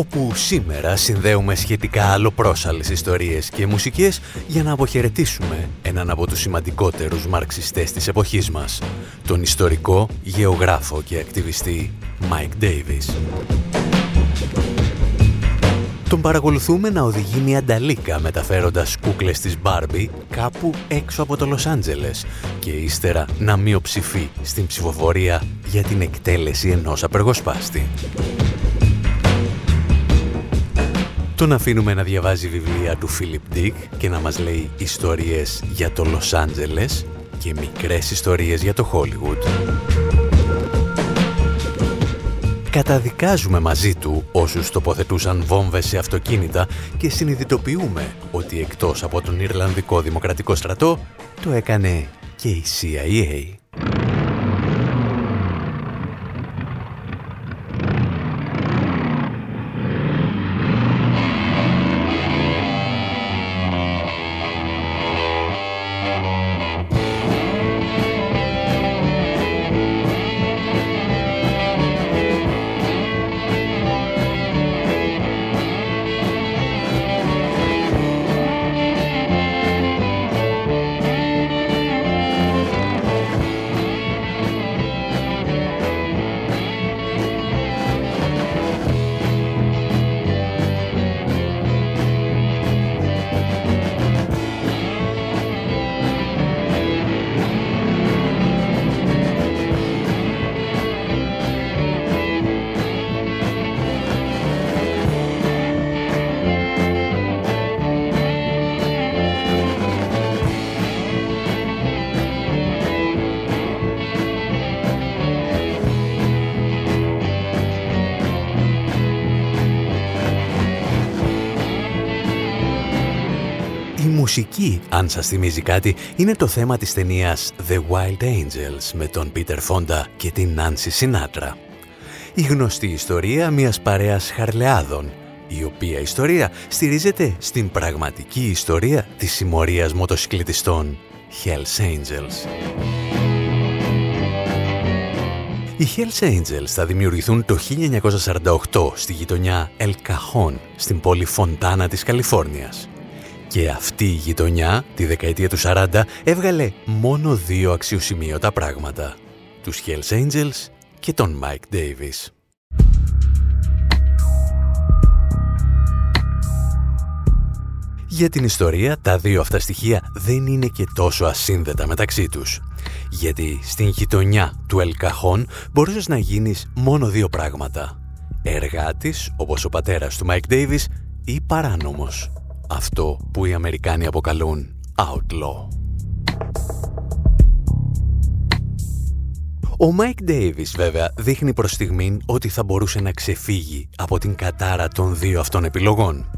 Όπου σήμερα συνδέουμε σχετικά αλλοπρόσαλες ιστορίες και μουσικές για να αποχαιρετήσουμε έναν από τους σημαντικότερους μαρξιστές της εποχής μας, τον ιστορικό, γεωγράφο και ακτιβιστή Mike Davis. Τον παρακολουθούμε να οδηγεί μια νταλίκα μεταφέροντας κούκλες της Μπάρμπι κάπου έξω από το Λος Άντζελες και ύστερα να μειοψηφεί στην ψηφοφορία για την εκτέλεση ενός απεργοσπάστη. Τον αφήνουμε να διαβάζει βιβλία του Φίλιπ Ντίκ και να μας λέει ιστορίες για το Λος Άντζελες και μικρές ιστορίες για το Χόλιγουτ. Καταδικάζουμε μαζί του όσους τοποθετούσαν βόμβες σε αυτοκίνητα και συνειδητοποιούμε ότι εκτός από τον Ιρλανδικό Δημοκρατικό Στρατό το έκανε και η CIA. Μουσική, αν σας θυμίζει κάτι, είναι το θέμα της ταινίας The Wild Angels με τον Peter Fonda και την Nancy Sinatra. Η γνωστή ιστορία μιας παρέας χαρλεάδων, η οποία ιστορία στηρίζεται στην πραγματική ιστορία της συμμορίας μοτοσυκλετιστών Hells Angels. Οι Hells Angels θα δημιουργηθούν το 1948 στη γειτονιά El Cajon, στην πόλη Φοντάνα της Καλιφόρνιας. Και αυτή η γειτονιά, τη δεκαετία του 40, έβγαλε μόνο δύο αξιοσημείωτα πράγματα. Τους Hells Angels και τον Mike Davis. Για την ιστορία, τα δύο αυτά στοιχεία δεν είναι και τόσο ασύνδετα μεταξύ τους. Γιατί στην γειτονιά του Ελκαχών μπορούσες να γίνεις μόνο δύο πράγματα. Εργάτης, όπως ο πατέρας του Mike Davis, ή παράνομος, αυτό που οι Αμερικάνοι αποκαλούν outlaw. Ο Μάικ Ντέιβις βέβαια δείχνει προς στιγμήν ότι θα μπορούσε να ξεφύγει από την κατάρα των δύο αυτών επιλογών.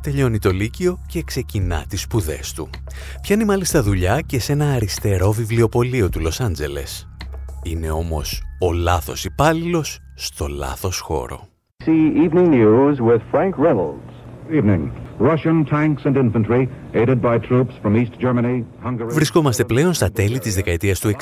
Τελειώνει το Λύκειο και ξεκινά τις σπουδές του. Πιάνει μάλιστα δουλειά και σε ένα αριστερό βιβλιοπωλείο του Λος Άντζελες. Είναι όμως ο λάθος υπάλληλος στο λάθος χώρο. ABC Evening News with Frank Reynolds. Evening. Βρισκόμαστε πλέον στα τέλη της δεκαετίας του 60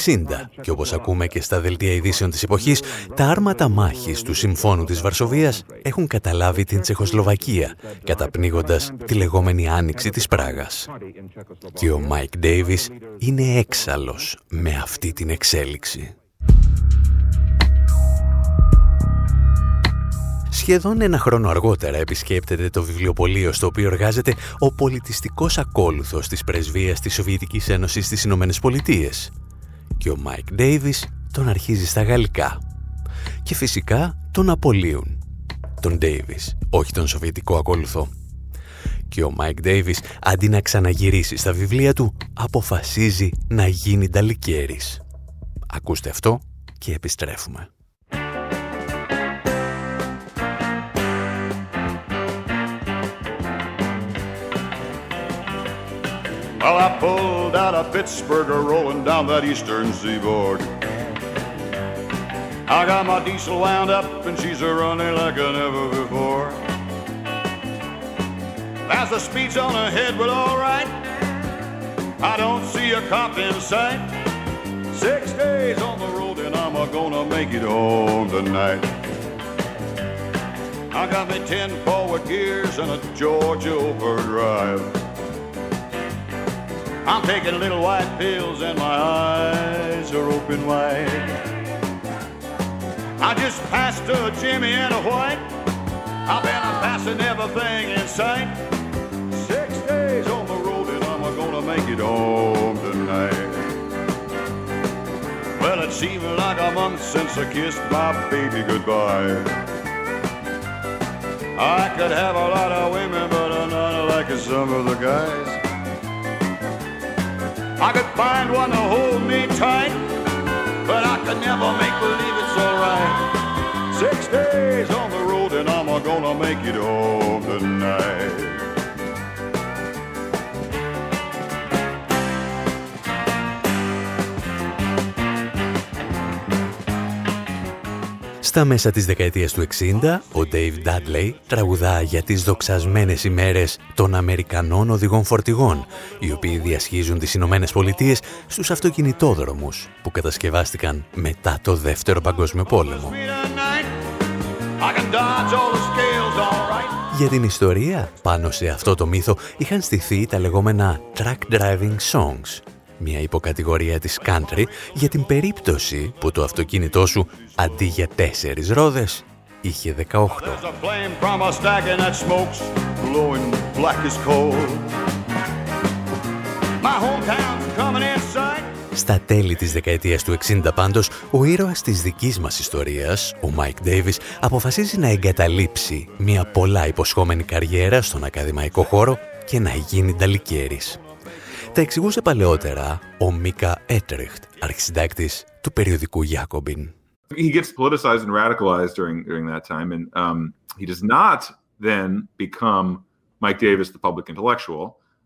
και όπως ακούμε και στα δελτία ειδήσεων της εποχής, τα άρματα μάχης του Συμφώνου της Βαρσοβίας έχουν καταλάβει την Τσεχοσλοβακία, καταπνίγοντας τη λεγόμενη άνοιξη της Πράγας. Και ο Μάικ Ντέιβις είναι έξαλλος με αυτή την εξέλιξη. Σχεδόν ένα χρόνο αργότερα επισκέπτεται το βιβλιοπωλείο στο οποίο εργάζεται ο πολιτιστικός ακόλουθος της πρεσβείας της Σοβιετικής Ένωσης στις Ηνωμένες Πολιτείες. Και ο Μάικ Ντέιβις τον αρχίζει στα γαλλικά. Και φυσικά τον απολύουν. Τον Ντέιβις, όχι τον Σοβιετικό ακόλουθο. Και ο Μάικ Ντέιβις, αντί να ξαναγυρίσει στα βιβλία του, αποφασίζει να γίνει νταλικέρης. Ακούστε αυτό και επιστρέφουμε. Well, I pulled out of Pittsburgh rolling down that eastern seaboard. I got my diesel wound up and she's a running like I never before. As the speed's on ahead, but alright. I don't see a cop in sight. Six days on the road and I'm a gonna make it home tonight. I got me ten forward gears and a Georgia overdrive. I'm taking little white pills and my eyes are open wide. I just passed a Jimmy and a White. I've been passing everything in sight. Six days on the road and I'm gonna make it home tonight. Well, it seems like a month since I kissed my baby goodbye. I could have a lot of women, but I'm not like some of the guys. I could find one to hold me tight, but I could never make believe it's alright. Six days on the road, and I'm gonna make it home tonight. Στα μέσα της δεκαετίας του 60, ο Dave Dudley τραγουδά για τις δοξασμένες ημέρες των Αμερικανών οδηγών φορτηγών, οι οποίοι διασχίζουν τις Ηνωμένες Πολιτείες στους αυτοκινητόδρομους που κατασκευάστηκαν μετά το Δεύτερο Παγκόσμιο Πόλεμο. Για την ιστορία, πάνω σε αυτό το μύθο είχαν στηθεί τα λεγόμενα track driving songs, μια υποκατηγορία της country για την περίπτωση που το αυτοκίνητό σου αντί για τέσσερις ρόδες είχε 18. Στα τέλη της δεκαετίας του 60 πάντως, ο ήρωας της δικής μας ιστορίας, ο Μάικ Ντέιβις, αποφασίζει να εγκαταλείψει μια πολλά υποσχόμενη καριέρα στον ακαδημαϊκό χώρο και να γίνει νταλικέρης. Τα εξηγούσε παλαιότερα ο Μίκα Έτρεχτ, αρχισυντάκτης του περιοδικού Jacobin. He gets politicized and radicalized during, during that time, and um, he does not then become Mike Davis, the public intellectual.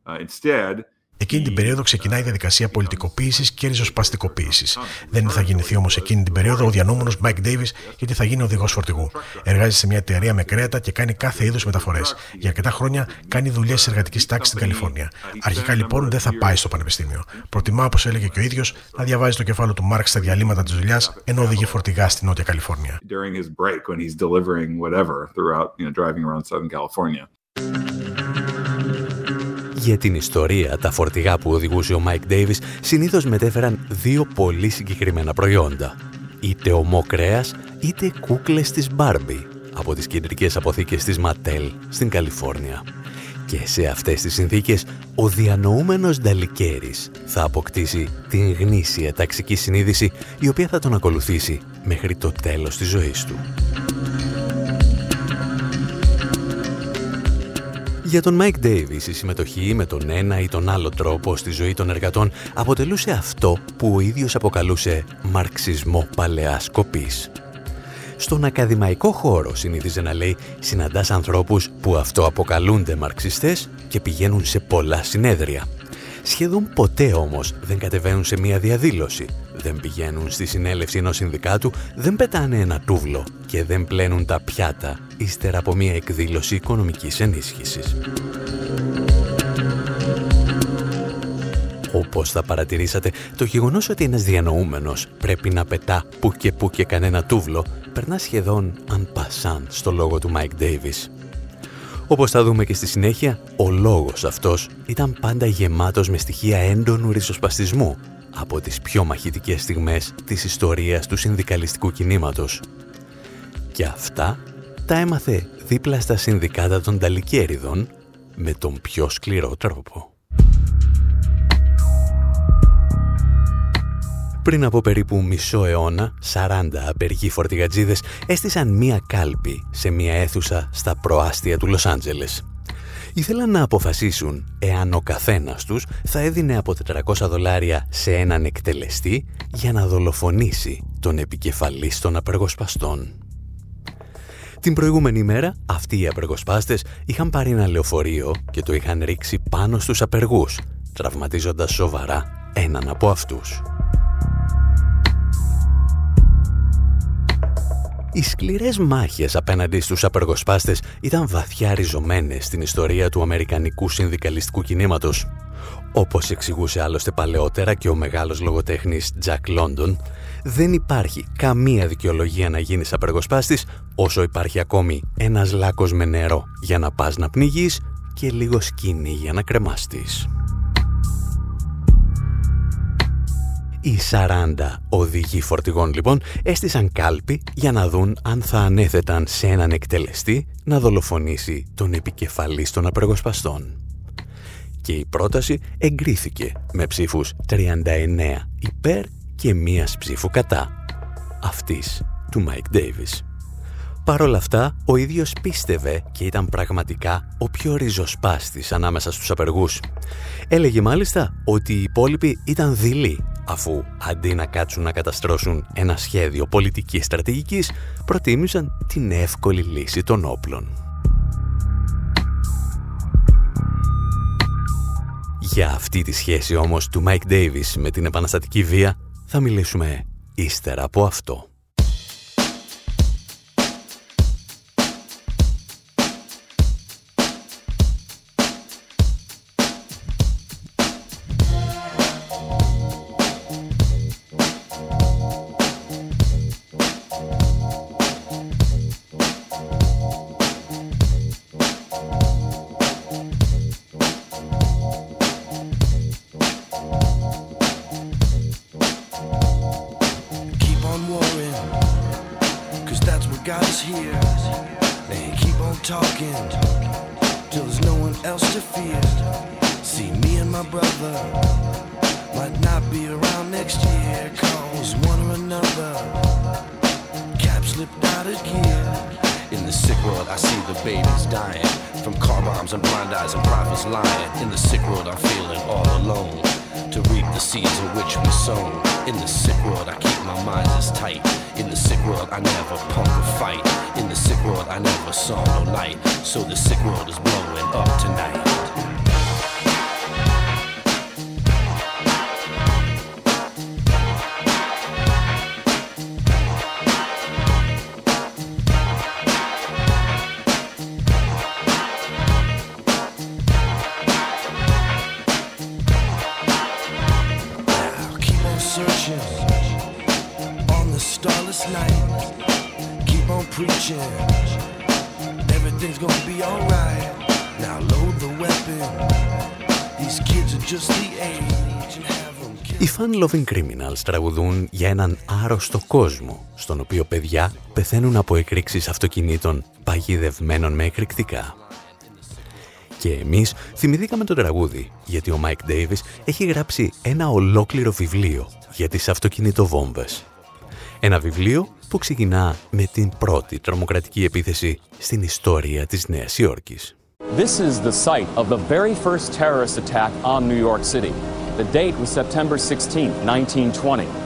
Uh, instead, Εκείνη την περίοδο ξεκινάει η διαδικασία πολιτικοποίησης και ριζοσπαστικοποίησης. Δεν θα γεννηθεί όμως εκείνη την περίοδο ο διανόμενος Mike Davis, γιατί θα γίνει οδηγός φορτηγού. Εργάζεται σε μια εταιρεία με κρέατα και κάνει κάθε είδους μεταφορές. Για αρκετά χρόνια κάνει δουλειές της εργατικής τάξης στην Καλιφόρνια. Αρχικά λοιπόν δεν θα πάει στο πανεπιστήμιο. Προτιμά, όπως έλεγε και ο ίδιος, να διαβάζει το Κεφάλαιο του Μαρξ στα διαλείμματα της δουλειάς, ενώ οδηγεί φορτηγά στη Νότια Καλιφόρνια. Για την ιστορία, τα φορτηγά που οδηγούσε ο Μάικ Ντέιβις συνήθως μετέφεραν δύο πολύ συγκεκριμένα προϊόντα. Είτε ωμό κρέας, είτε κούκλες της Μπάρμπι από τις κεντρικές αποθήκες της Ματέλ στην Καλιφόρνια. Και σε αυτές τις συνθήκες, ο διανοούμενος νταλικέρης θα αποκτήσει την γνήσια ταξική συνείδηση η οποία θα τον ακολουθήσει μέχρι το τέλος της ζωής του. Για τον Μάικ Ντέιβις η συμμετοχή με τον ένα ή τον άλλο τρόπο στη ζωή των εργατών αποτελούσε αυτό που ο ίδιος αποκαλούσε «μαρξισμό παλαιάς κοπής». Στον ακαδημαϊκό χώρο συνήθιζε να λέει συναντάς ανθρώπους που αυτοαποκαλούνται μαρξιστές και πηγαίνουν σε πολλά συνέδρια. Σχεδόν ποτέ όμως δεν κατεβαίνουν σε μία διαδήλωση, δεν πηγαίνουν στη συνέλευση ενός συνδικάτου, δεν πετάνε ένα τούβλο και δεν πλένουν τα πιάτα ύστερα από μία εκδήλωση οικονομικής ενίσχυσης. Όπως θα παρατηρήσατε, το γεγονός ότι ένας διανοούμενος πρέπει να πετά που και που και κανένα τούβλο περνά σχεδόν αν πασάν στο λόγο του Mike Davis. Όπως θα δούμε και στη συνέχεια, ο λόγος αυτός ήταν πάντα γεμάτος με στοιχεία έντονου ριζοσπαστισμού από τις πιο μαχητικές στιγμές της ιστορίας του συνδικαλιστικού κινήματος. Και αυτά τα έμαθε δίπλα στα συνδικάτα των Ταλικέριδων με τον πιο σκληρό τρόπο. Πριν από περίπου μισό αιώνα, 40 απεργοί φορτηγατζίδες έστησαν μία κάλπη σε μία αίθουσα στα προάστια του Λος Άντζελες. Ήθελαν να αποφασίσουν εάν ο καθένας τους θα έδινε από 400 δολάρια σε έναν εκτελεστή για να δολοφονήσει τον επικεφαλής των απεργοσπαστών. Την προηγούμενη μέρα, αυτοί οι απεργοσπάστες είχαν πάρει ένα λεωφορείο και το είχαν ρίξει πάνω στους απεργούς, τραυματίζοντας σοβαρά έναν από αυτούς. Οι σκληρές μάχες απέναντι στους απεργοσπάστες ήταν βαθιά ριζωμένες στην ιστορία του Αμερικανικού συνδικαλιστικού κινήματος. Όπως εξηγούσε άλλωστε παλαιότερα και ο μεγάλος λογοτέχνης Jack London, δεν υπάρχει καμία δικαιολογία να γίνεις απεργοσπάστης όσο υπάρχει ακόμη ένας λάκκος με νερό για να πας να πνιγείς και λίγο σκηνή για να κρεμάστης. Οι 40 οδηγοί φορτηγών λοιπόν έστησαν κάλπη για να δουν αν θα ανέθεταν σε έναν εκτελεστή να δολοφονήσει τον επικεφαλής των απεργοσπαστών. Και η πρόταση εγκρίθηκε με ψήφους 39 υπέρ και μίας ψήφου κατά. Αυτής του Μάικ Ντέιβις. Παρ' όλα αυτά, ο ίδιος πίστευε και ήταν πραγματικά ο πιο ριζοσπάστης ανάμεσα στους απεργούς. Έλεγε μάλιστα ότι οι υπόλοιποι ήταν δειλοί, αφού αντί να κάτσουν να καταστρώσουν ένα σχέδιο πολιτικής στρατηγικής, προτίμησαν την εύκολη λύση των όπλων. Για αυτή τη σχέση όμως του Mike Davis με την επαναστατική βία θα μιλήσουμε ύστερα από αυτό. Οι fun-loving criminals τραγουδούν για έναν άρρωστο κόσμο, στον οποίο παιδιά πεθαίνουν από εκρήξεις αυτοκινήτων παγιδευμένων με εκρηκτικά. Και εμείς θυμηθήκαμε το τραγούδι, γιατί ο Mike Davis έχει γράψει ένα ολόκληρο βιβλίο για τις αυτοκινητοβόμβες. Ένα βιβλίο που ξεκινά με την πρώτη τρομοκρατική επίθεση στην ιστορία της Νέας Υόρκης. This is the site of the very first terrorist attack on New York City. The date was September 16, 1920.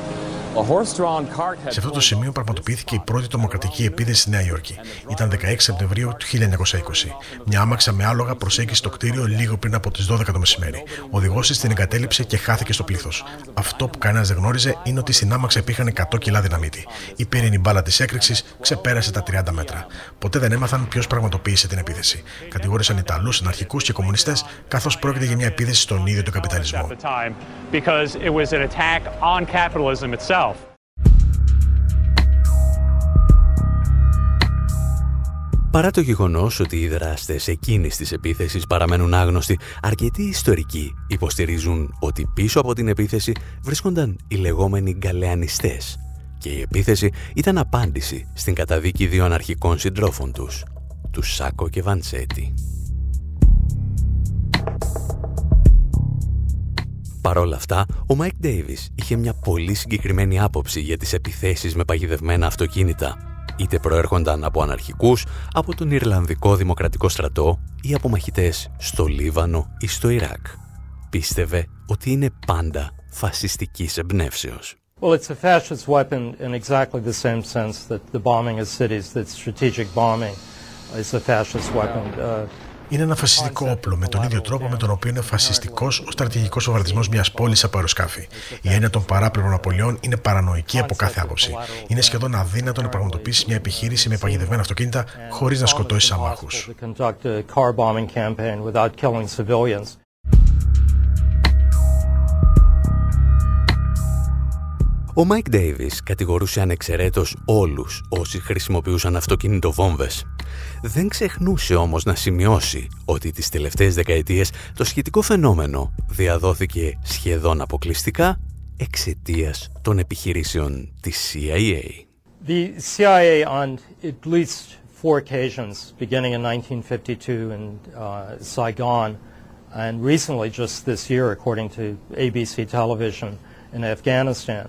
Σε αυτό το σημείο πραγματοποιήθηκε η πρώτη τρομοκρατική επίθεση στη Νέα Υόρκη. Ήταν 16 Σεπτεμβρίου του 1920. Μια άμαξα με άλογα προσέγγισε το κτίριο λίγο πριν από τις 12 το μεσημέρι. Ο οδηγός της την εγκατέλειψε και χάθηκε στο πλήθος. Αυτό που κανένας δεν γνώριζε είναι ότι στην άμαξα υπήρχαν 100 κιλά δυναμίτη. Η πύρινη μπάλα της έκρηξης ξεπέρασε τα 30 μέτρα. Ποτέ δεν έμαθαν ποιος πραγματοποίησε την επίθεση. Κατηγόρησαν Ιταλούς, αναρχικούς και κομμουνιστές, καθώς πρόκειται για μια επίθεση στον ίδιο τον καπιταλισμό. Παρά το γεγονός ότι οι δράστες εκείνης της επίθεσης παραμένουν άγνωστοι, αρκετοί ιστορικοί υποστηρίζουν ότι πίσω από την επίθεση βρίσκονταν οι λεγόμενοι γκαλεανιστές και η επίθεση ήταν απάντηση στην καταδίκη δύο αναρχικών συντρόφων τους, τους Σάκο και Βαντσέτη. Παρ' όλα αυτά, ο Μάικ Ντέιβις είχε μια πολύ συγκεκριμένη άποψη για τις επιθέσεις με παγιδευμένα αυτοκίνητα, είτε προέρχονταν από αναρχικούς, από τον Ιρλανδικό Δημοκρατικό Στρατό ή από μαχητές στο Λίβανο ή στο Ιράκ. Πίστευε ότι είναι πάντα φασιστικής εμπνεύσεως. Well, it's a fascist weapon in exactly the same sense that the bombing of cities, that strategic bombing is a fascist weapon. Uh, είναι ένα φασιστικό όπλο με τον ίδιο τρόπο με τον οποίο είναι φασιστικός ο στρατηγικός βομβαρδισμός μιας πόλης από αεροσκάφη. Η έννοια των παράπλευρων απωλειών είναι παρανοϊκή από κάθε άποψη. Είναι σχεδόν αδύνατο να πραγματοποιήσεις μια επιχείρηση με παγιδευμένα αυτοκίνητα χωρίς να σκοτώσεις αμάχους. Ο Μάικ Ντέιβις κατηγορούσε ανεξαιρέτως όλους όσοι χρησιμοποιούσαν αυτοκίνητα βόμβες. Δεν ξεχνούσε όμως να σημειώσει ότι τις τελευταίες δεκαετίες το σχετικό φαινόμενο διαδόθηκε σχεδόν αποκλειστικά εξαιτίας των επιχειρήσεων της CIA. The CIA on at least four occasions, beginning in 1952 in uh, Saigon, and recently just this year, according to ABC television in Afghanistan,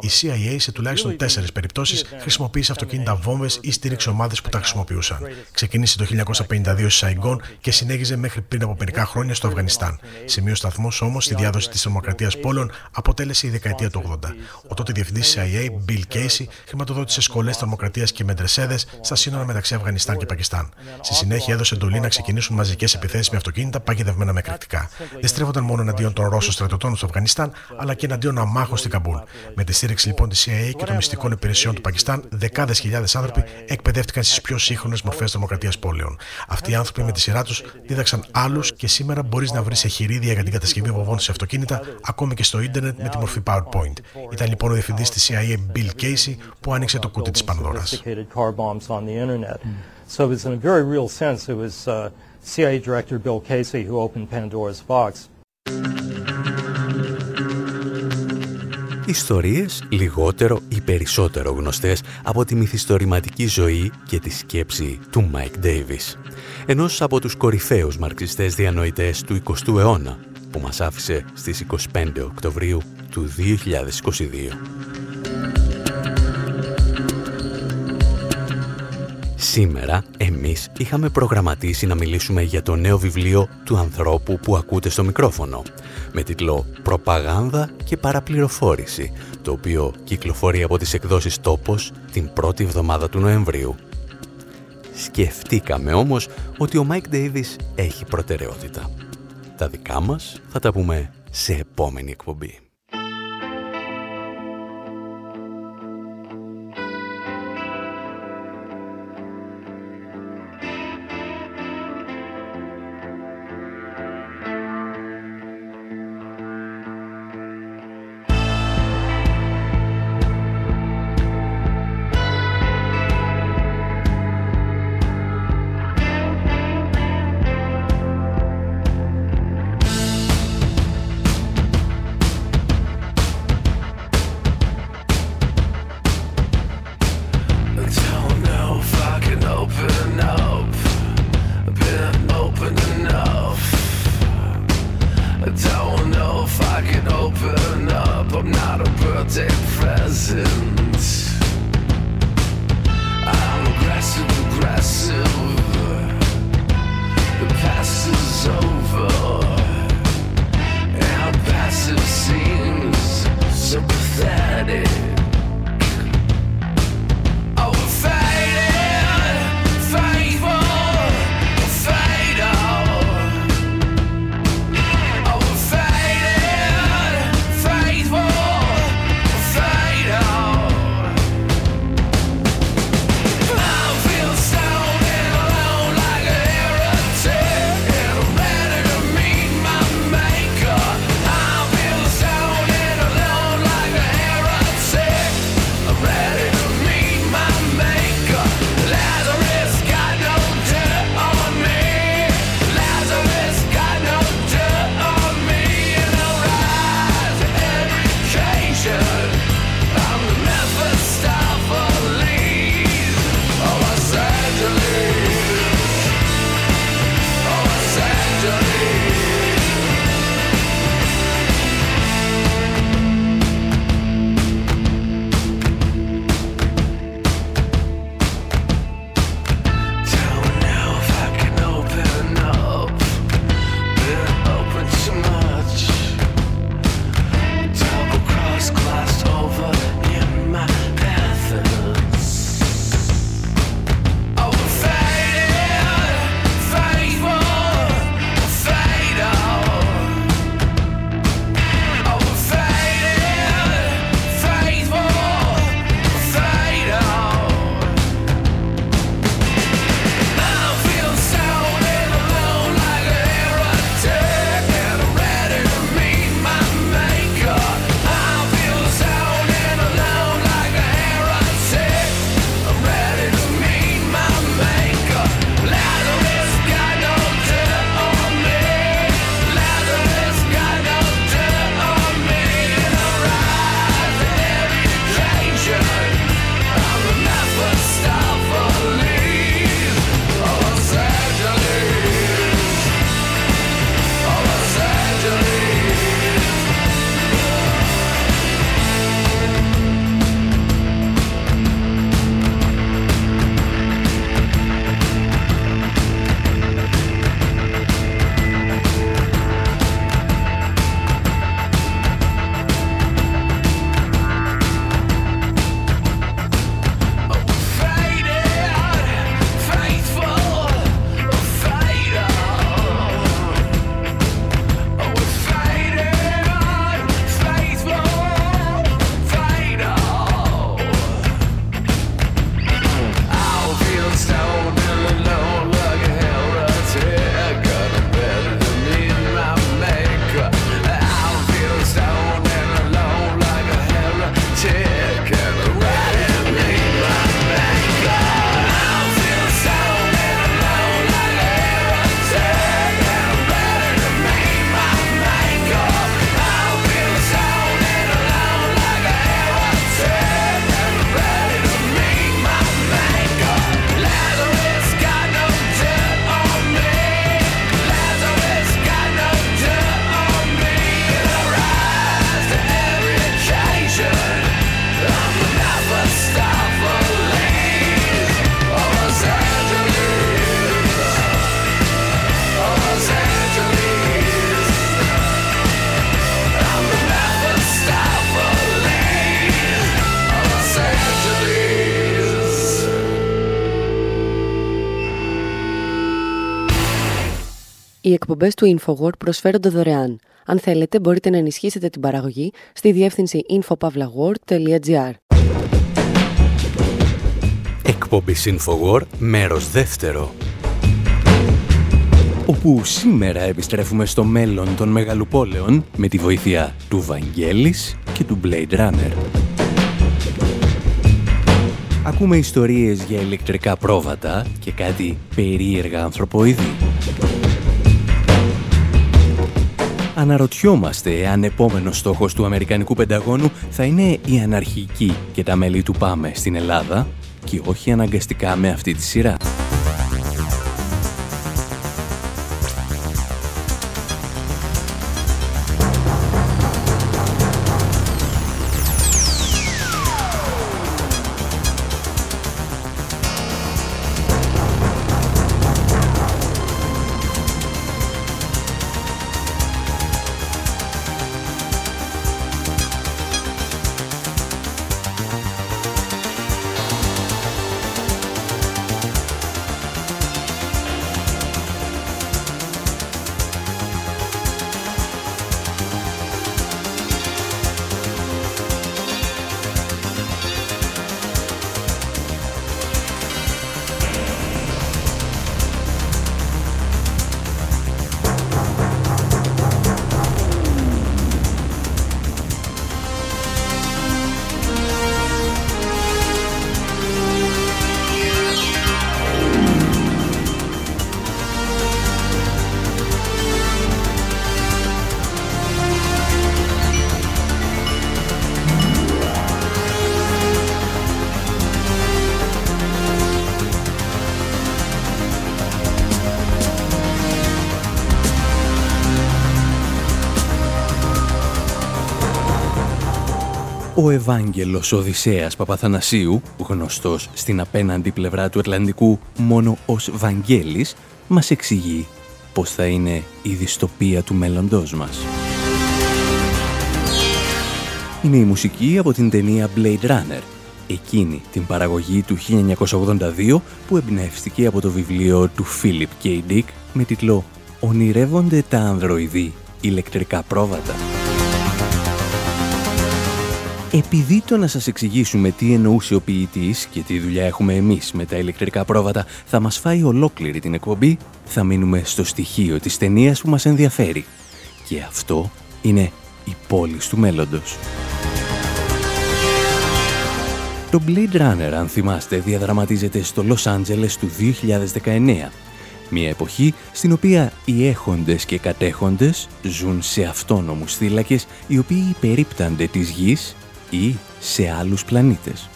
η CIA σε τουλάχιστον τέσσερις περιπτώσεις χρησιμοποίησε αυτοκίνητα βόμβες ή στήριξε ομάδες που τα χρησιμοποιούσαν. Ξεκίνησε το 1952 στη Σαϊγκόν και συνέχιζε μέχρι πριν από μερικά χρόνια στο Αφγανιστάν. Σημείο σταθμός όμως στη διάδοση της τρομοκρατία πόλεων αποτέλεσε η δεκαετία του 80. Ο τότε διευθυντής CIA, Bill Casey, χρηματοδότησε σχολές τρομοκρατία και μεντρεσέδες στα σύνορα μεταξύ Αφγανιστάν και Πακιστάν. Στη συνέχεια έδωσε εντολή να ξεκινήσουν μαζικές επιθέσεις με αυτοκίνητα παγιδευμένα με κριτικά στρέφονταν μόνο εναντίον των Ρώσων στρατιωτών στο Αφγανιστάν, αλλά και εναντίον αμάχων στην Καμπούλ. Με τη στήριξη λοιπόν της CIA και των μυστικών υπηρεσιών του Πακιστάν, δεκάδες χιλιάδες άνθρωποι εκπαιδεύτηκαν στις πιο σύγχρονες μορφές τρομοκρατίας πόλεων. Αυτοί οι άνθρωποι με τη σειρά τους δίδαξαν άλλους και σήμερα μπορείς να βρεις εγχειρίδια για την κατασκευή βομβών σε αυτοκίνητα, ακόμη και στο ίντερνετ με τη μορφή PowerPoint. Ήταν λοιπόν ο διευθυντής της CIA Bill Casey που άνοιξε το κούτι της Πανδώρας. So it was in a very real sense, it was uh, CIA Director Bill Casey who opened Pandora's box. Ιστορίες λιγότερο ή περισσότερο γνωστές από τη μυθιστορηματική ζωή και τη σκέψη του Μάικ Ντέιβις, ενός από τους κορυφαίους μαρξιστές διανοητές του 20ου αιώνα, που μας άφησε στις 25 Οκτωβρίου του 2022. Σήμερα εμείς είχαμε προγραμματίσει να μιλήσουμε για το νέο βιβλίο του ανθρώπου που ακούτε στο μικρόφωνο με τίτλο «Προπαγάνδα και παραπληροφόρηση» το οποίο κυκλοφορεί από τις εκδόσεις «Τόπος» την πρώτη εβδομάδα του Νοεμβρίου. Σκεφτήκαμε όμως ότι ο Μάικ Ντέιβις έχει προτεραιότητα. Τα δικά μας θα τα πούμε σε επόμενη εκπομπή. not a birthday present. Οι εκπομπές του InfoWord προσφέρονται δωρεάν. Αν θέλετε, μπορείτε να ενισχύσετε την παραγωγή στη διεύθυνση infopavlagor.gr. Εκπομπή InfoWord, μέρος δεύτερο. Όπου σήμερα επιστρέφουμε στο μέλλον των μεγαλοπόλεων με τη βοήθεια του Βαγγέλης και του Blade Runner. Ακούμε ιστορίες για ηλεκτρικά πρόβατα και κάτι περίεργα ανθρωποειδή. Αναρωτιόμαστε αν επόμενος στόχος του Αμερικανικού Πενταγώνου θα είναι η αναρχική και τα μέλη του Πάμε στην Ελλάδα και όχι αναγκαστικά με αυτή τη σειρά. Ο Ευάγγελος Οδυσσέας Παπαθανασίου, γνωστός στην απέναντι πλευρά του Ατλαντικού μόνο ως Βαγγέλης, μας εξηγεί πώς θα είναι η δυστοπία του μέλλοντός μας. Είναι η μουσική από την ταινία Blade Runner, εκείνη την παραγωγή του 1982 που εμπνεύστηκε από το βιβλίο του Philip K. Dick με τίτλο «Ονειρεύονται τα ανδροειδή ηλεκτρικά πρόβατα». Επειδή το να σας εξηγήσουμε τι εννοούσε ο ποιητής και τι δουλειά έχουμε εμείς με τα ηλεκτρικά πρόβατα θα μας φάει ολόκληρη την εκπομπή, θα μείνουμε στο στοιχείο της ταινίας που μας ενδιαφέρει. Και αυτό είναι η πόλη του μέλλοντος. Το Blade Runner, αν θυμάστε, διαδραματίζεται στο Los Angeles του 2019. Μια εποχή στην οποία οι έχοντες και κατέχοντες ζουν σε αυτόνομους θύλακες οι οποίοι περίπτανται της γης ή σε άλλους πλανήτες.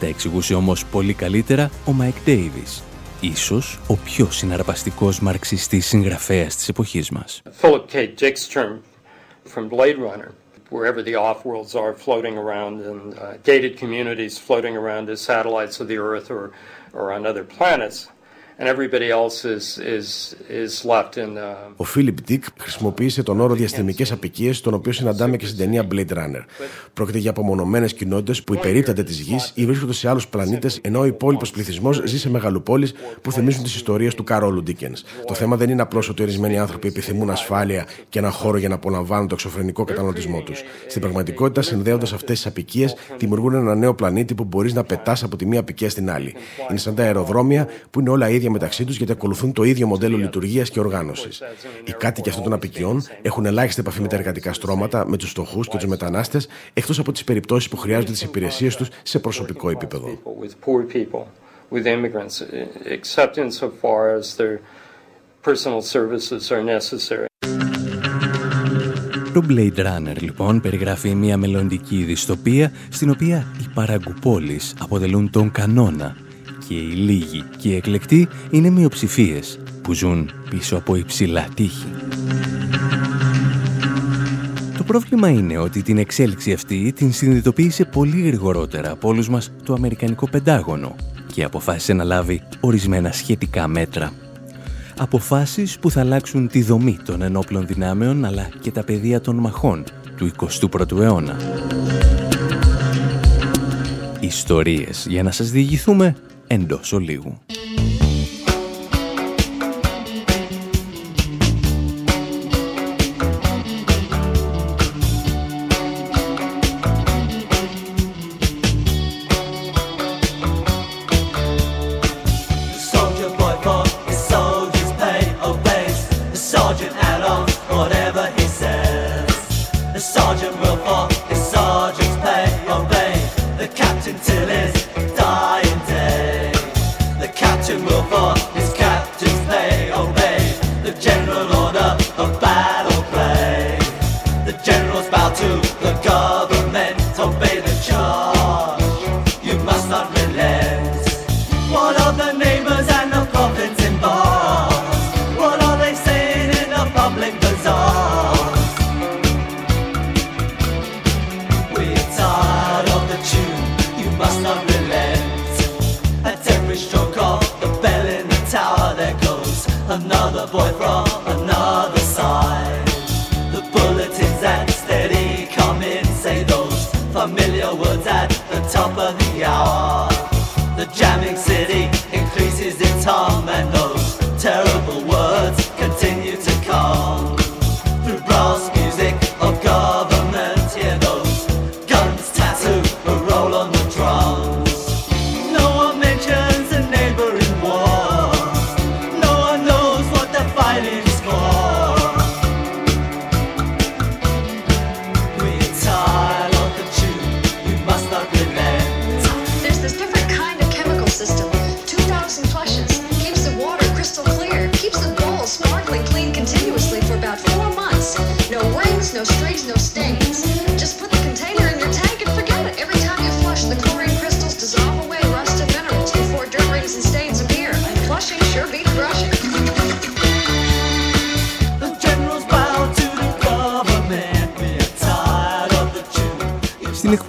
Τα εξηγούσε όμως πολύ καλύτερα ο Μάικ Ντέιβις, ίσως ο πιο συναρπαστικός μαρξιστής συγγραφέας της εποχής μας. Philip K. Dick's term from Blade Runner wherever the off-worlds are floating around and uh, gated communities floating around as satellites of the Earth or, or on other planets. Ο Φίλιπ Ντίκ χρησιμοποίησε τον όρο διαστημικές απικίες, τον οποίο συναντάμε και στην ταινία Blade Runner. Πρόκειται για απομονωμένες κοινότητες που υπερίπτανται της γης ή βρίσκονται σε άλλους πλανήτες, ενώ ο υπόλοιπος πληθυσμός ζει σε μεγαλοπόλεις που θυμίζουν τις ιστορίες του Καρόλου Ντίκενς. Το θέμα δεν είναι απλώς ότι ορισμένοι άνθρωποι επιθυμούν ασφάλεια και ένα χώρο για να απολαμβάνουν το εξωφρενικό καταναλωτισμό τους. Στην πραγματικότητα, συνδέοντας αυτές τις απικίες, δημιουργούν ένα νέο πλανήτη που μπορείς να πετάς από τη μία απικία στην άλλη. Είναι σαν τα αεροδρόμια που είναι όλα ίδια ίδια μεταξύ τους γιατί ακολουθούν το ίδιο μοντέλο λειτουργίας και οργάνωσης. Οι κάτοικοι αυτών των απικιών έχουν ελάχιστη επαφή με τα εργατικά στρώματα, με τους φτωχούς και τους μετανάστες, εκτός από τις περιπτώσεις που χρειάζονται τις υπηρεσίες τους σε προσωπικό επίπεδο. Το Blade Runner λοιπόν περιγράφει μια μελλοντική δυστοπία στην οποία οι παραγκουπόλεις αποτελούν τον κανόνα και οι λίγοι και οι εκλεκτοί είναι μειοψηφίες που ζουν πίσω από υψηλά τείχη. Το πρόβλημα είναι ότι την εξέλιξη αυτή την συνειδητοποίησε πολύ γρηγορότερα από όλους μας το Αμερικανικό Πεντάγωνο και αποφάσισε να λάβει ορισμένα σχετικά μέτρα. Αποφάσεις που θα αλλάξουν τη δομή των ενόπλων δυνάμεων αλλά και τα πεδία των μαχών του 21ου αιώνα. Ιστορίες για να σας διηγηθούμε εντός ολίγου.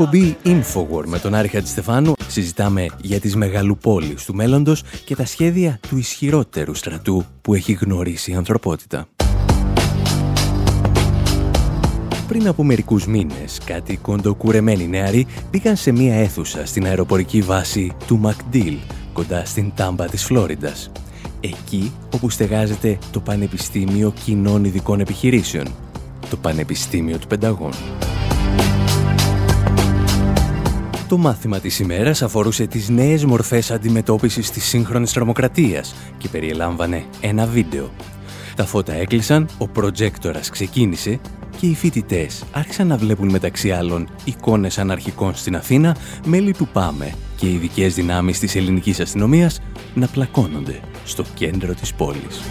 Εκπομπή Infowar με τον Άρη Χατζηστεφάνου συζητάμε για τις μεγαλοπόλεις του μέλλοντος και τα σχέδια του ισχυρότερου στρατού που έχει γνωρίσει η ανθρωπότητα. Πριν από μερικούς μήνες, κάτι κοντοκουρεμένοι νεαροί πήγαν σε μία αίθουσα στην αεροπορική βάση του Μακντήλ, κοντά στην Τάμπα της Φλόριντας. Εκεί όπου στεγάζεται το Πανεπιστήμιο Κοινών Ειδικών Επιχειρήσεων, το Πανεπιστήμιο του Πενταγών. Το μάθημα της ημέρας αφορούσε τις νέες μορφές αντιμετώπισης της σύγχρονης τρομοκρατίας και περιελάμβανε ένα βίντεο. Τα φώτα έκλεισαν, ο προτζέκτορας ξεκίνησε και οι φοιτητές άρχισαν να βλέπουν μεταξύ άλλων εικόνες αναρχικών στην Αθήνα, μέλη του ΠΑΜΕ και ειδικές δυνάμεις της ελληνικής αστυνομίας να πλακώνονται στο κέντρο της πόλης.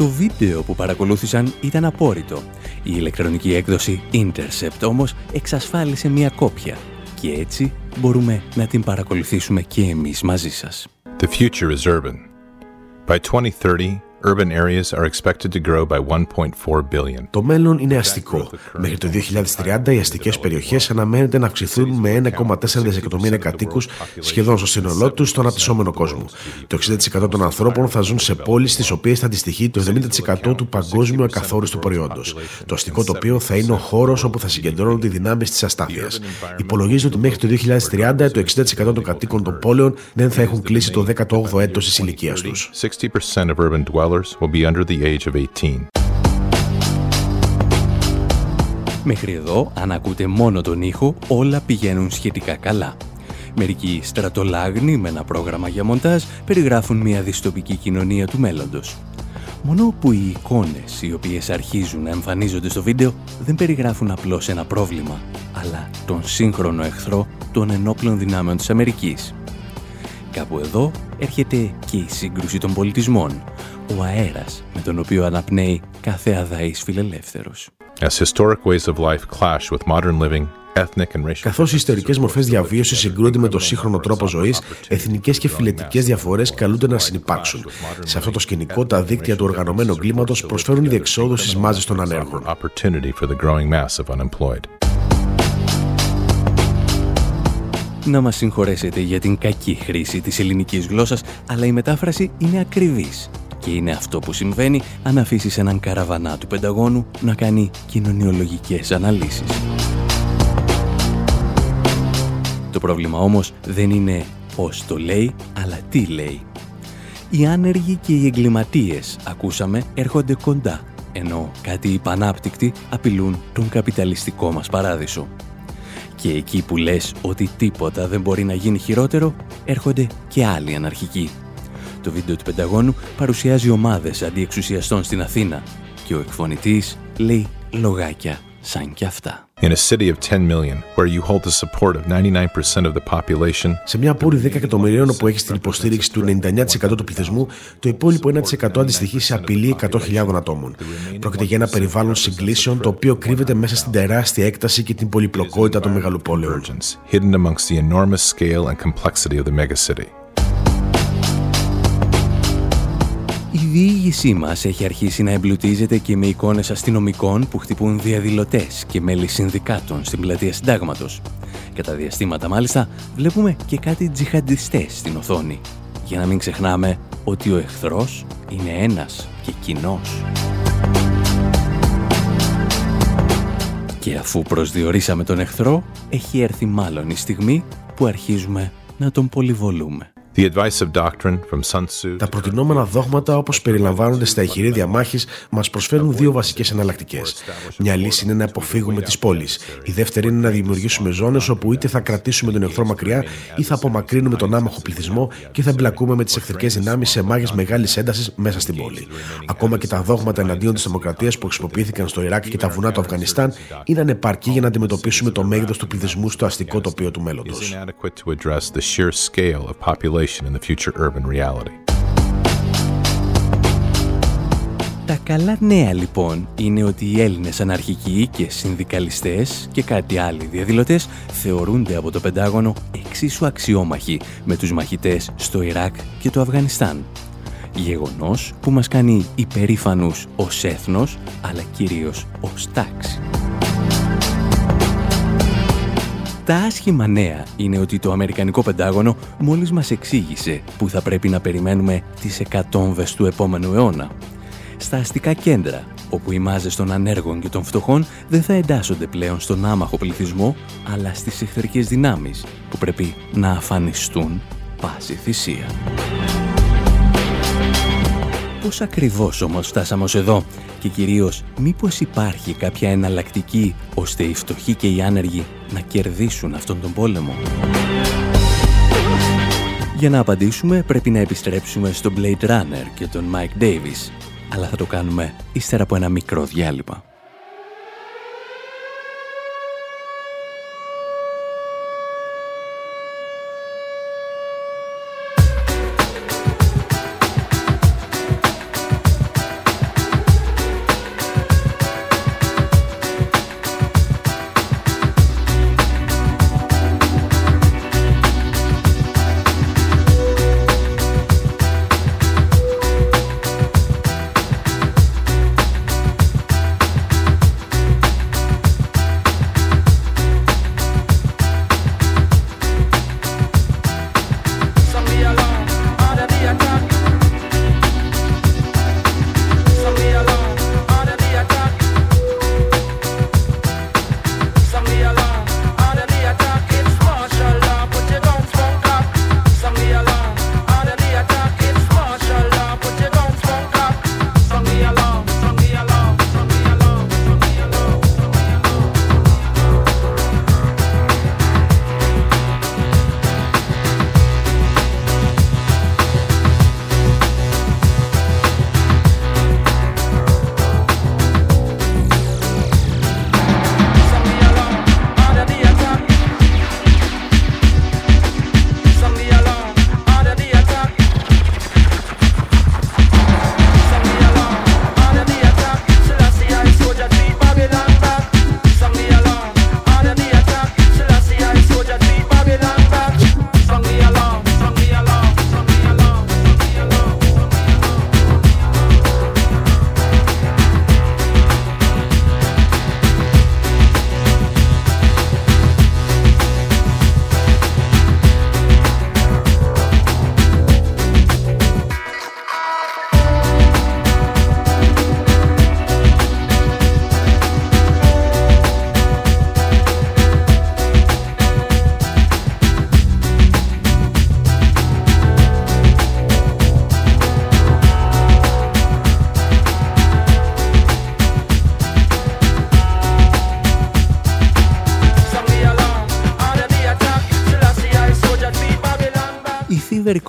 Το βίντεο που παρακολούθησαν ήταν απόρριτο. Η ηλεκτρονική έκδοση Intercept όμως εξασφάλισε μια κόπια και έτσι μπορούμε να την παρακολουθήσουμε και εμείς μαζί σας. The future is urban. By 2030, urban areas are expected to grow by 1.4 billion. Το μέλλον είναι αστικό. Μέχρι το 2030 οι αστικές περιοχές αναμένεται να αυξηθούν με 1,4 δισεκατομμύρια κατοίκους σχεδόν στο σύνολό τους στον αναπτυσσόμενο κόσμο. Το 60% των ανθρώπων θα ζουν σε πόλεις στις οποίες θα αντιστοιχεί το 70% του παγκόσμιου ακαθόριστου προϊόντος. Το αστικό τοπίο θα είναι ο χώρος όπου θα συγκεντρώνονται οι δυνάμεις της αστάθειας. Υπολογίζεται ότι μέχρι το 2030 το 60% των κατοίκων των πόλεων δεν θα έχουν κλείσει το 18ο έτος της ηλικίας τους. 60% of urban dwellers will be under the age of 18. Μέχρι εδώ, αν ακούτε μόνο τον ήχο, όλα πηγαίνουν σχετικά καλά. Μερικοί στρατολάγνοι με ένα πρόγραμμα για μοντάζ περιγράφουν μια δυστοπική κοινωνία του μέλλοντος. Μόνο που οι εικόνες οι οποίες αρχίζουν να εμφανίζονται στο βίντεο δεν περιγράφουν απλώς ένα πρόβλημα, αλλά τον σύγχρονο εχθρό των ενόπλων δυνάμεων της Αμερικής. Κάπου εδώ έρχεται και η σύγκρουση των πολιτισμών, ο αέρας με τον οποίο αναπνέει κάθε αδαής φιλελεύθερος. As historic ways of life clash with modern living, ethnic and racial Καθώς οι ιστορικές μορφές διαβίωσης συγκρούνται με το σύγχρονο τρόπο ζωής, εθνικές και φιλετικές διαφορές καλούνται να συνεπάρξουν. Σε αυτό το σκηνικό, τα δίκτυα του οργανωμένου εγκλήματο προσφέρουν διεξόδου στι μάζε των ανέργων. opportunity for the growing mass of unemployed. Να μας συγχωρέσετε για την κακή χρήση της ελληνικής γλώσσας, αλλά η μετάφραση είναι ακριβής. Και είναι αυτό που συμβαίνει αν αφήσεις έναν καραβανά του Πενταγώνου να κάνει κοινωνιολογικές αναλύσεις. Το πρόβλημα όμως δεν είναι πώς το λέει, αλλά τι λέει. Οι άνεργοι και οι εγκληματίες, ακούσαμε, έρχονται κοντά, ενώ κάτι υπανάπτυκτοι απειλούν τον καπιταλιστικό μας παράδεισο. Και εκεί που λες ότι τίποτα δεν μπορεί να γίνει χειρότερο, έρχονται και άλλοι αναρχικοί. Το βίντεο του Πενταγώνου παρουσιάζει ομάδες αντιεξουσιαστών στην Αθήνα και ο εκφωνητής λέει λογάκια σαν κι αυτά. In a city of 10 million, where you hold the support of 99% of the population, Σε μια πόλη 10 εκατομμυρίων όπου έχεις την υποστήριξη του 99% του πληθυσμού, το υπόλοιπο 1% αντιστοιχεί σε απειλή 100.000 ατόμων. Πρόκειται για ένα περιβάλλον συγκλήσεων το οποίο κρύβεται μέσα στην τεράστια έκταση και την πολυπλοκότητα των μεγαλοπόλεων. Η διήγησή μας έχει αρχίσει να εμπλουτίζεται και με εικόνες αστυνομικών που χτυπούν διαδηλωτές και μέλη συνδικάτων στην πλατεία συντάγματος. Κατά διαστήματα μάλιστα βλέπουμε και κάτι τζιχαντιστές στην οθόνη. Για να μην ξεχνάμε ότι ο εχθρός είναι ένας και κοινός. Και αφού προσδιορίσαμε τον εχθρό, έχει έρθει μάλλον η στιγμή που αρχίζουμε να τον πολυβολούμε. The advice of doctrine from Sun Tzu Τα προτινόμενα δόγματα, όπως περιλαμβάνονται στα ηχηρή μάχης, μας προσφέρουν δύο βασικές εναλλακτικές. Μια λύση είναι να αποφύγουμε τις πόλεις. Η δεύτερη είναι να δημιουργήσουμε ζώνες όπου είτε θα κρατήσουμε τον εχθρό μακριά ή θα απομακρύνουμε τον άμαχο πληθυσμό και θα εμπλακούμε με τις εχθρικές δυνάμεις σε μάχες μεγάλης έντασης μέσα στην πόλη. Ακόμα και τα δόγματα εναντίον της δημοκρατίας που χρησιμοποιήθηκαν στο Ιράκ και τα βουνά του Αφγανιστάν είναι ανεπαρκή για να αντιμετωπίσουμε το μέγεθος του πληθυσμού στο αστικό τοπίο του μέλλοντος. Is inadequate to address the sheer scale of population in the future urban reality. Τα καλά νέα λοιπόν είναι ότι οι Έλληνες αναρχικοί και συνδικαλιστές και κάτι άλλοι διαδηλωτές θεωρούνται από το Πεντάγωνο εξίσου αξιόμαχοι με τους μαχητές στο Ιράκ και το Αφγανιστάν. Γεγονός που μας κάνει υπερήφανους ως έθνος αλλά κυρίως ως τάξη. Τα άσχημα νέα είναι ότι το Αμερικανικό Πεντάγωνο μόλις μας εξήγησε που θα πρέπει να περιμένουμε τις εκατόμβες του επόμενου αιώνα. Στα αστικά κέντρα, όπου οι μάζες των ανέργων και των φτωχών δεν θα εντάσσονται πλέον στον άμαχο πληθυσμό, αλλά στις εχθρικές δυνάμεις, που πρέπει να αφανιστούν πάση θυσία. Πώς ακριβώς όμως φτάσαμε ως εδώ και κυρίως μήπως υπάρχει κάποια εναλλακτική ώστε οι φτωχοί και οι άνεργοι να κερδίσουν αυτόν τον πόλεμο. Για να απαντήσουμε πρέπει να επιστρέψουμε στο Blade Runner και τον Mike Davis, αλλά θα το κάνουμε ύστερα από ένα μικρό διάλειμμα.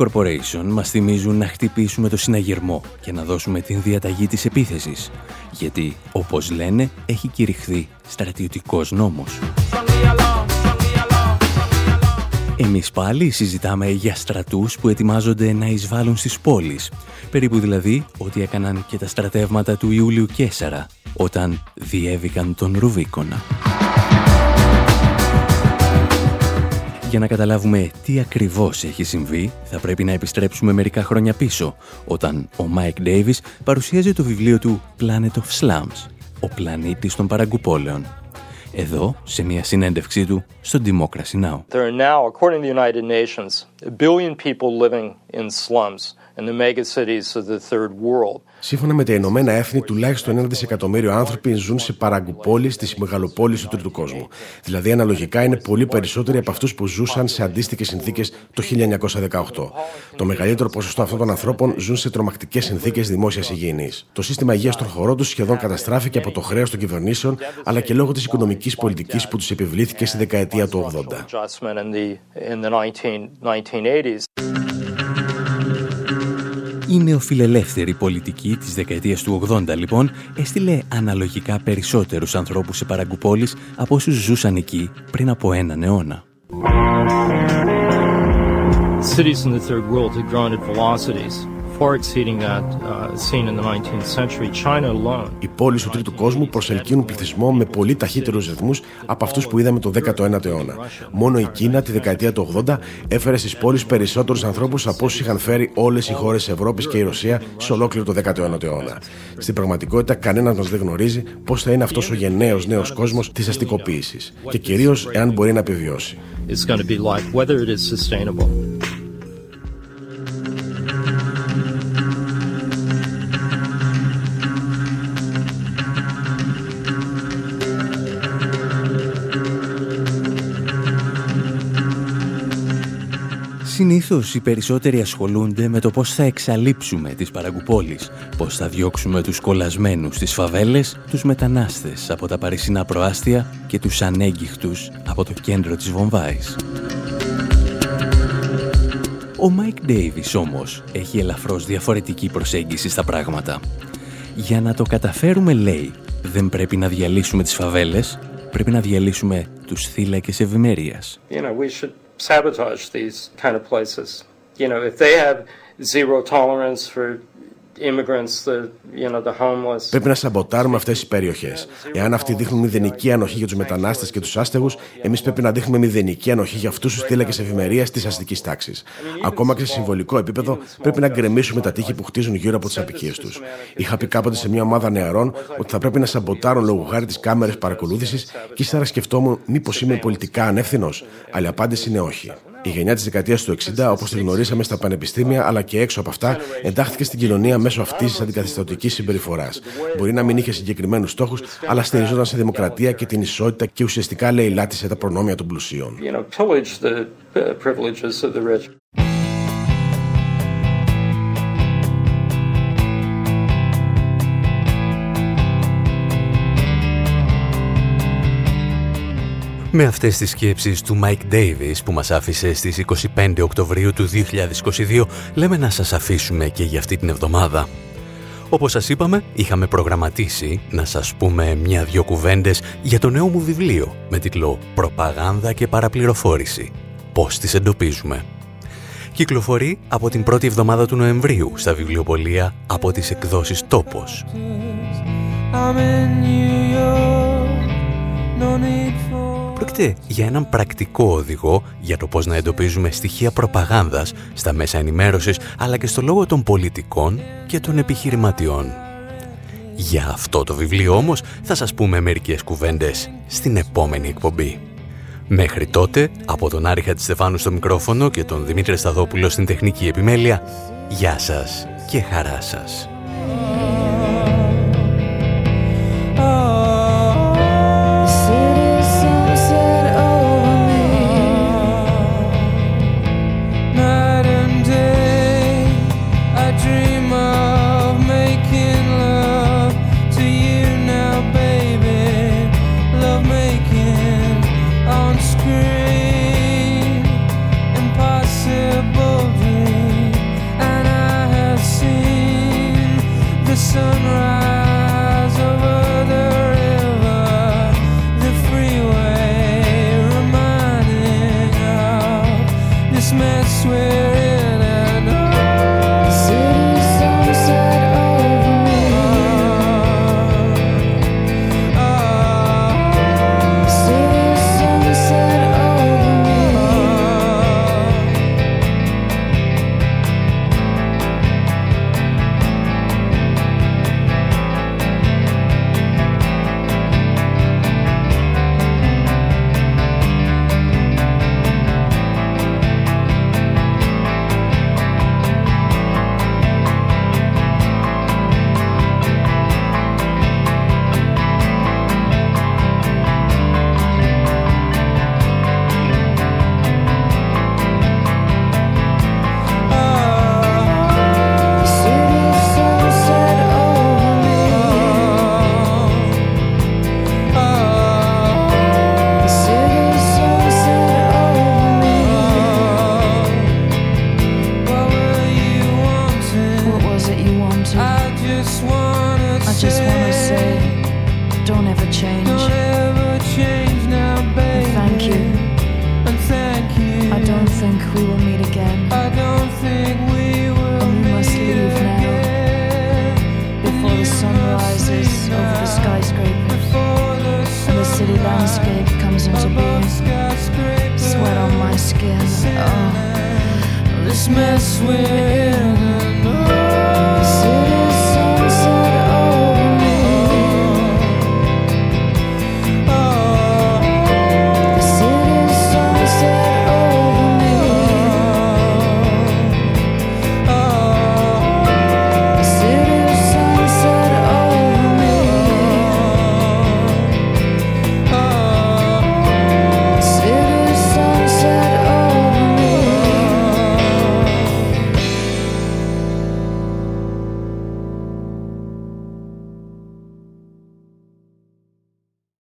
Corporation μας θυμίζουν να χτυπήσουμε το συναγερμό και να δώσουμε την διαταγή της επίθεσης. Γιατί, όπως λένε, έχει κηρυχθεί στρατιωτικός νόμος. Εμείς πάλι συζητάμε για στρατούς που ετοιμάζονται να εισβάλλουν στις πόλεις. Περίπου δηλαδή ό,τι έκαναν και τα στρατεύματα του Ιούλιου Κέσσαρα όταν διέβηκαν τον Ρουβίκονα. Για να καταλάβουμε τι ακριβώς έχει συμβεί, θα πρέπει να επιστρέψουμε μερικά χρόνια πίσω, όταν ο Mike Davis παρουσίαζε το βιβλίο του Planet of Slums, ο πλανήτης των παραγκουπόλεων. Εδώ, σε μια συνέντευξή του στο Democracy Now! There are now, according to the United Nations, a billion people living in slums in the megacities of the third world. Σύμφωνα με τα Ηνωμένα Έθνη, τουλάχιστον ένα δισεκατομμύριο άνθρωποι ζουν σε παραγκουπόλεις στι μεγαλοπόλει του τρίτου κόσμου. Δηλαδή, αναλογικά είναι πολύ περισσότεροι από αυτούς που ζούσαν σε αντίστοιχες συνθήκες το 1918. Το μεγαλύτερο ποσοστό αυτών των ανθρώπων ζουν σε τρομακτικές συνθήκες δημόσιας υγιεινής. Το σύστημα υγείας των χωρών τους σχεδόν καταστράφηκε από το χρέος των κυβερνήσεων, αλλά και λόγω της οικονομικής πολιτικής που τους επιβλήθηκε στη δεκαετία του 80. Η νεοφιλελεύθερη πολιτική της δεκαετίας του 80 λοιπόν έστειλε αναλογικά περισσότερους ανθρώπους σε παραγκουπόλεις από όσους ζούσαν εκεί πριν από έναν αιώνα. Cities in the third world had grown at velocities far exceeding that uh, seen in the 19th century. China alone. Οι πόλεις του τρίτου κόσμου προσελκύουν πληθυσμό με πολύ ταχύτερους ρυθμούς από αυτούς που είδαμε το 19ο αιώνα. Μόνο η Κίνα τη δεκαετία του 80 έφερε στις πόλεις περισσότερους ανθρώπους από όσους είχαν φέρει όλες οι χώρες της Ευρώπης και η Ρωσία σε ολόκληρο το 19ο αιώνα. Στην πραγματικότητα, κανένας μας δεν γνωρίζει πώς θα είναι αυτός ο γενναίος νέος κόσμος της αστικοποίησης και κυρίως εάν μπορεί να επιβιώσει. Συνήθως οι περισσότεροι ασχολούνται με το πώς θα εξαλείψουμε τις παραγκουπόλεις, πώς θα διώξουμε τους κολλασμένους στις φαβέλες, τους μετανάστες από τα παρισινά προάστια και τους ανέγκυχτους από το κέντρο της Βομβάης. Ο Μάικ Ντέιβις όμως έχει ελαφρώς διαφορετική προσέγγιση στα πράγματα. Για να το καταφέρουμε, λέει, δεν πρέπει να διαλύσουμε τις φαβέλες, πρέπει να διαλύσουμε τους θύλακες ευημερίας. You know, sabotage these kind of places. You know, if they have zero tolerance for Πρέπει να σαμποτάρουμε αυτές τις περιοχές. Εάν αυτοί δείχνουν μηδενική ανοχή για τους μετανάστες και τους άστεγους, εμείς πρέπει να δείχνουμε μηδενική ανοχή για αυτούς τους θύλακες ευημερίας της αστικής τάξης. Ακόμα και σε συμβολικό επίπεδο, πρέπει να γκρεμίσουμε τα τείχη που χτίζουν γύρω από τις απικίες τους. Είχα πει κάποτε σε μια ομάδα νεαρών ότι θα πρέπει να σαμποτάρουν λόγω χάρη τι κάμερε παρακολούθησης και ύστερα σκεφτόμουν μήπως είμαι πολιτικά ανεύθυνος. Αλλά η απάντηση είναι όχι. Η γενιά της δεκαετίας του 60, όπως τη γνωρίσαμε στα πανεπιστήμια αλλά και έξω από αυτά, εντάχθηκε στην κοινωνία μέσω αυτής της αντικαθιστατική συμπεριφοράς. Μπορεί να μην είχε συγκεκριμένους στόχους, αλλά στηριζόταν σε δημοκρατία και την ισότητα και ουσιαστικά λαιλάτισε τα προνόμια των πλουσίων. Με αυτές τις σκέψεις του Mike Davis που μας άφησε στις 25 Οκτωβρίου του 2022 λέμε να σας αφήσουμε και για αυτή την εβδομάδα. Όπως σας είπαμε, είχαμε προγραμματίσει να σας πούμε μια-δυο κουβέντες για το νέο μου βιβλίο με τίτλο «Προπαγάνδα και παραπληροφόρηση. Πώς τις εντοπίζουμε». Κυκλοφορεί από την πρώτη εβδομάδα του Νοεμβρίου στα βιβλιοπολία από τις εκδόσεις «Τόπος». Πρόκειται για έναν πρακτικό οδηγό για το πώς να εντοπίζουμε στοιχεία προπαγάνδας στα μέσα ενημέρωσης αλλά και στο λόγο των πολιτικών και των επιχειρηματιών. Για αυτό το βιβλίο όμως θα σας πούμε μερικές κουβέντες στην επόμενη εκπομπή. Μέχρι τότε, από τον Άρη Χατζηστεφάνου στο μικρόφωνο και τον Δημήτρη Σταδόπουλο στην τεχνική επιμέλεια, γεια σας και χαρά σας.